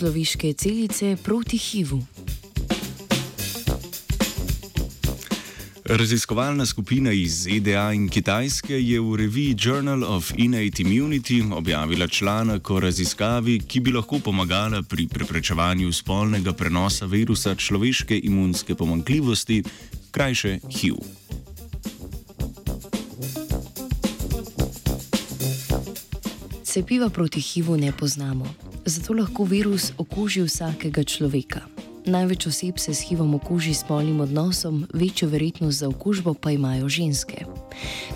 človeške celice proti HIV-u. Raziskovalna skupina iz ZDA in Kitajske je v reviji Journal of Innate Immunity objavila članek o raziskavi, ki bi lahko pomagala pri preprečevanju spolnega prenosa virusa človeške imunske pomankljivosti, krajše HIV. Cepiva proti HIV-u ne poznamo, zato lahko virus okuži vsakega človeka. Največ oseb se s HIV-om okuži s polnim odnosom, večjo verjetnost za okužbo pa imajo ženske.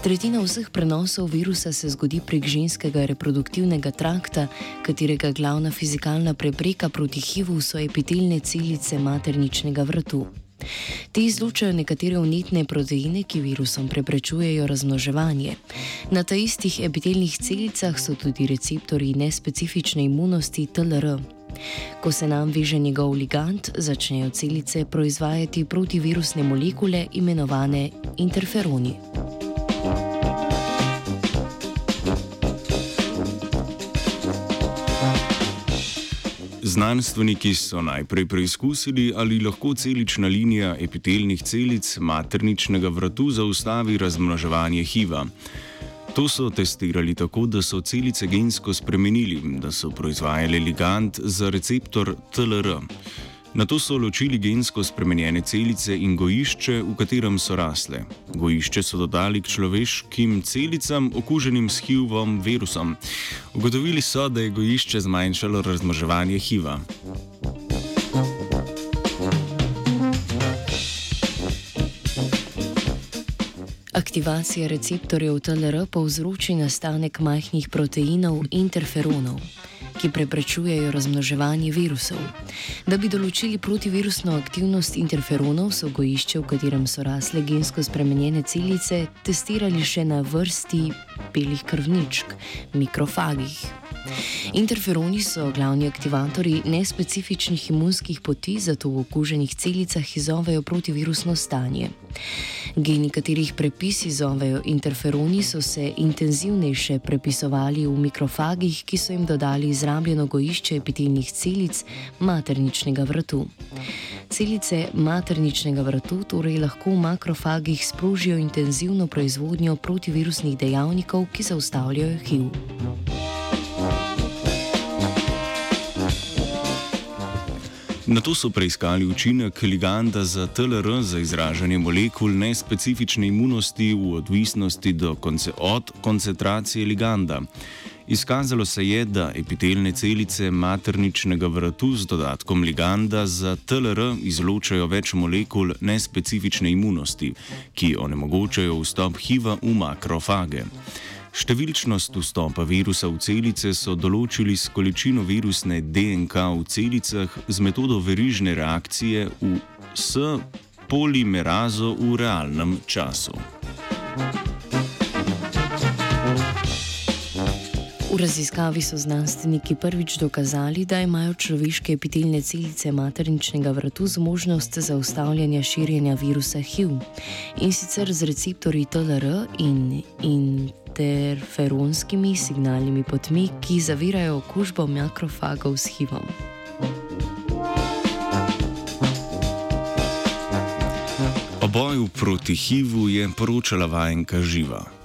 Tretjina vseh prenosov virusa se zgodi prek ženskega reproduktivnega trakta, katerega glavna fizikalna prepreka proti HIV-u so epitelne celice materničnega vrtu. Te izločajo nekatere unitne proteine, ki virusom preprečujejo razmnoževanje. Na ta istih epitelnih celicah so tudi receptori nespecifične imunosti TLR. Ko se nam veže njegov ligand, začnejo celice proizvajati protivirusne molekule imenovane interferoni. Znanstveniki so najprej preizkusili, ali lahko celična linija epitelnih celic materničnega vratu zaustavi razmnoževanje HIV-a. To so testirali tako, da so celice gensko spremenili, da so proizvajali ligand za receptor TLR. Na to so ločili gensko spremenjene celice in gojišče, v katerem so rasle. Gojišče so dodali k človeškim celicam, okuženim s HIV-om virusom. Ugotovili so, da je gojišče zmanjšalo razmnoževanje HIV-a. Aktivacija receptorjev TLR povzroči nastanek majhnih proteinov interferonov, ki preprečujejo razmnoževanje virusov. Da bi določili protivirusno aktivnost interferonov, so gojišče, v katerem so rasle gensko spremenjene celice, testirali še na vrsti belih krvničk, mikrofagih. Interferoni so glavni aktivatorji nespecifičnih imunskih poti, zato v okuženih celicah izzovejo protivirusno stanje. Geni, katerih prepisi zovejo interferoni, so se intenzivnejše prepisovali v mikrofagih, ki so jim dodali izrabljeno gojišče epitelnih celic materničnega vratu. Celice materničnega vratu torej lahko v makrofagih sprožijo intenzivno proizvodnjo protivirusnih dejavnikov, ki zaustavljajo HIV. Na to so preiskali učinek liganda za TLR za izražanje molekul nespecifične imunosti v odvisnosti konce od koncentracije liganda. Izkazalo se je, da epitelne celice materničnega vratu z dodatkom liganda za TLR izločajo več molekul nespecifične imunosti, ki onemogočajo vstop HIV-a v makrofage. Številčnost vstopa virusa v celice so določili s količino virusne DNK v celicah z metodo verižne reakcije v s polimerazo v realnem času. V raziskavi so znanstveniki prvič dokazali, da imajo človeške epitelne celice materničnega vratu zmožnost zaustavljanja širjenja virusa HIV in sicer z receptorji TLR in, in interferonskimi signalnimi potmi, ki zavirajo okužbo makrofagov s HIV-om. O boju proti HIV-u je poročala vajenka Živa.